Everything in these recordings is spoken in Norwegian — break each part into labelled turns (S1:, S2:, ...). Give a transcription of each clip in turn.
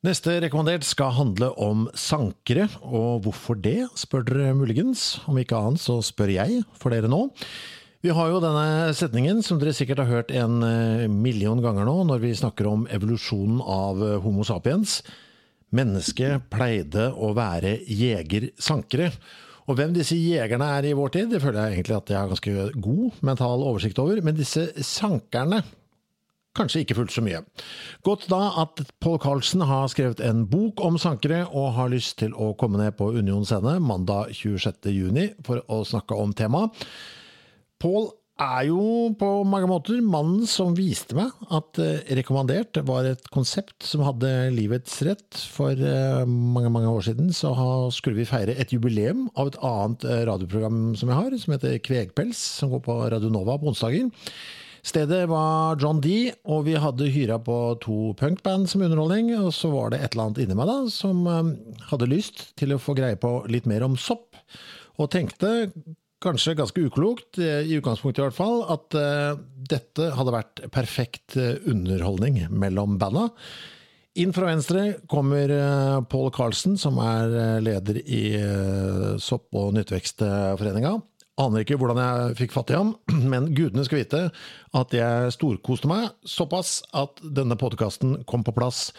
S1: Neste rekommandert skal handle om sankere, og hvorfor det, spør dere muligens. Om ikke annet så spør jeg for dere nå. Vi har jo denne setningen som dere sikkert har hørt en eh, million ganger nå, når vi snakker om evolusjonen av eh, Homo sapiens. Mennesket pleide å være jeger-sankere. Og hvem disse jegerne er i vår tid, det føler jeg egentlig at jeg har ganske god mental oversikt over. Men disse sankerne kanskje ikke fullt så mye. Godt da at Paul Carlsen har skrevet en bok om sankere, og har lyst til å komme ned på Union scene mandag 26.6 for å snakke om temaet. Paul er jo på mange måter mannen som viste meg at eh, Rekommandert var et konsept som hadde livets rett. For eh, mange mange år siden så skulle vi feire et jubileum av et annet eh, radioprogram som jeg har, som heter Kvegpels, som går på Radio Nova på onsdager. Stedet var John D, og vi hadde hyra på to punkband som underholdning. Og så var det et eller annet inni meg da, som hadde lyst til å få greie på litt mer om sopp. Og tenkte kanskje ganske uklokt, eh, i utgangspunktet i hvert fall, at uh, dette hadde vært perfekt underholdning mellom banda. Inn fra venstre kommer Paul Carlsen, som er leder i Sopp- og Nyttvekstforeninga. Aner ikke hvordan jeg fikk fatt i ham, men gudene skal vite at jeg storkoste meg såpass at denne podkasten kom på plass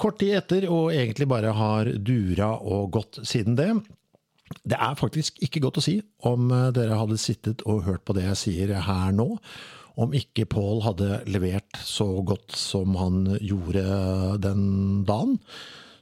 S1: kort tid etter, og egentlig bare har dura og gått siden det. Det er faktisk ikke godt å si om eh, dere hadde sittet og hørt på det jeg sier her nå, om ikke Paul hadde levert så godt som han gjorde den dagen.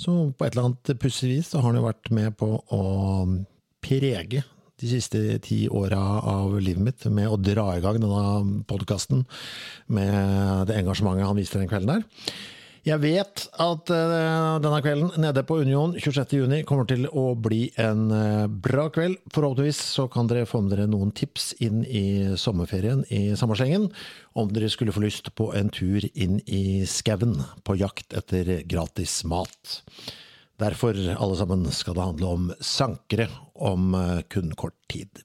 S1: Så på et eller annet pussig vis så har han jo vært med på å prege de siste ti åra av livet mitt med å dra i gang denne podkasten med det engasjementet han viste den kvelden der. Jeg vet at uh, denne kvelden nede på Union 26.6 kommer til å bli en uh, bra kveld. Forhåpentligvis så kan dere få med dere noen tips inn i sommerferien i sommerslengen, om dere skulle få lyst på en tur inn i skauen på jakt etter gratis mat. Derfor, alle sammen, skal det handle om sankere om uh, kun kort tid.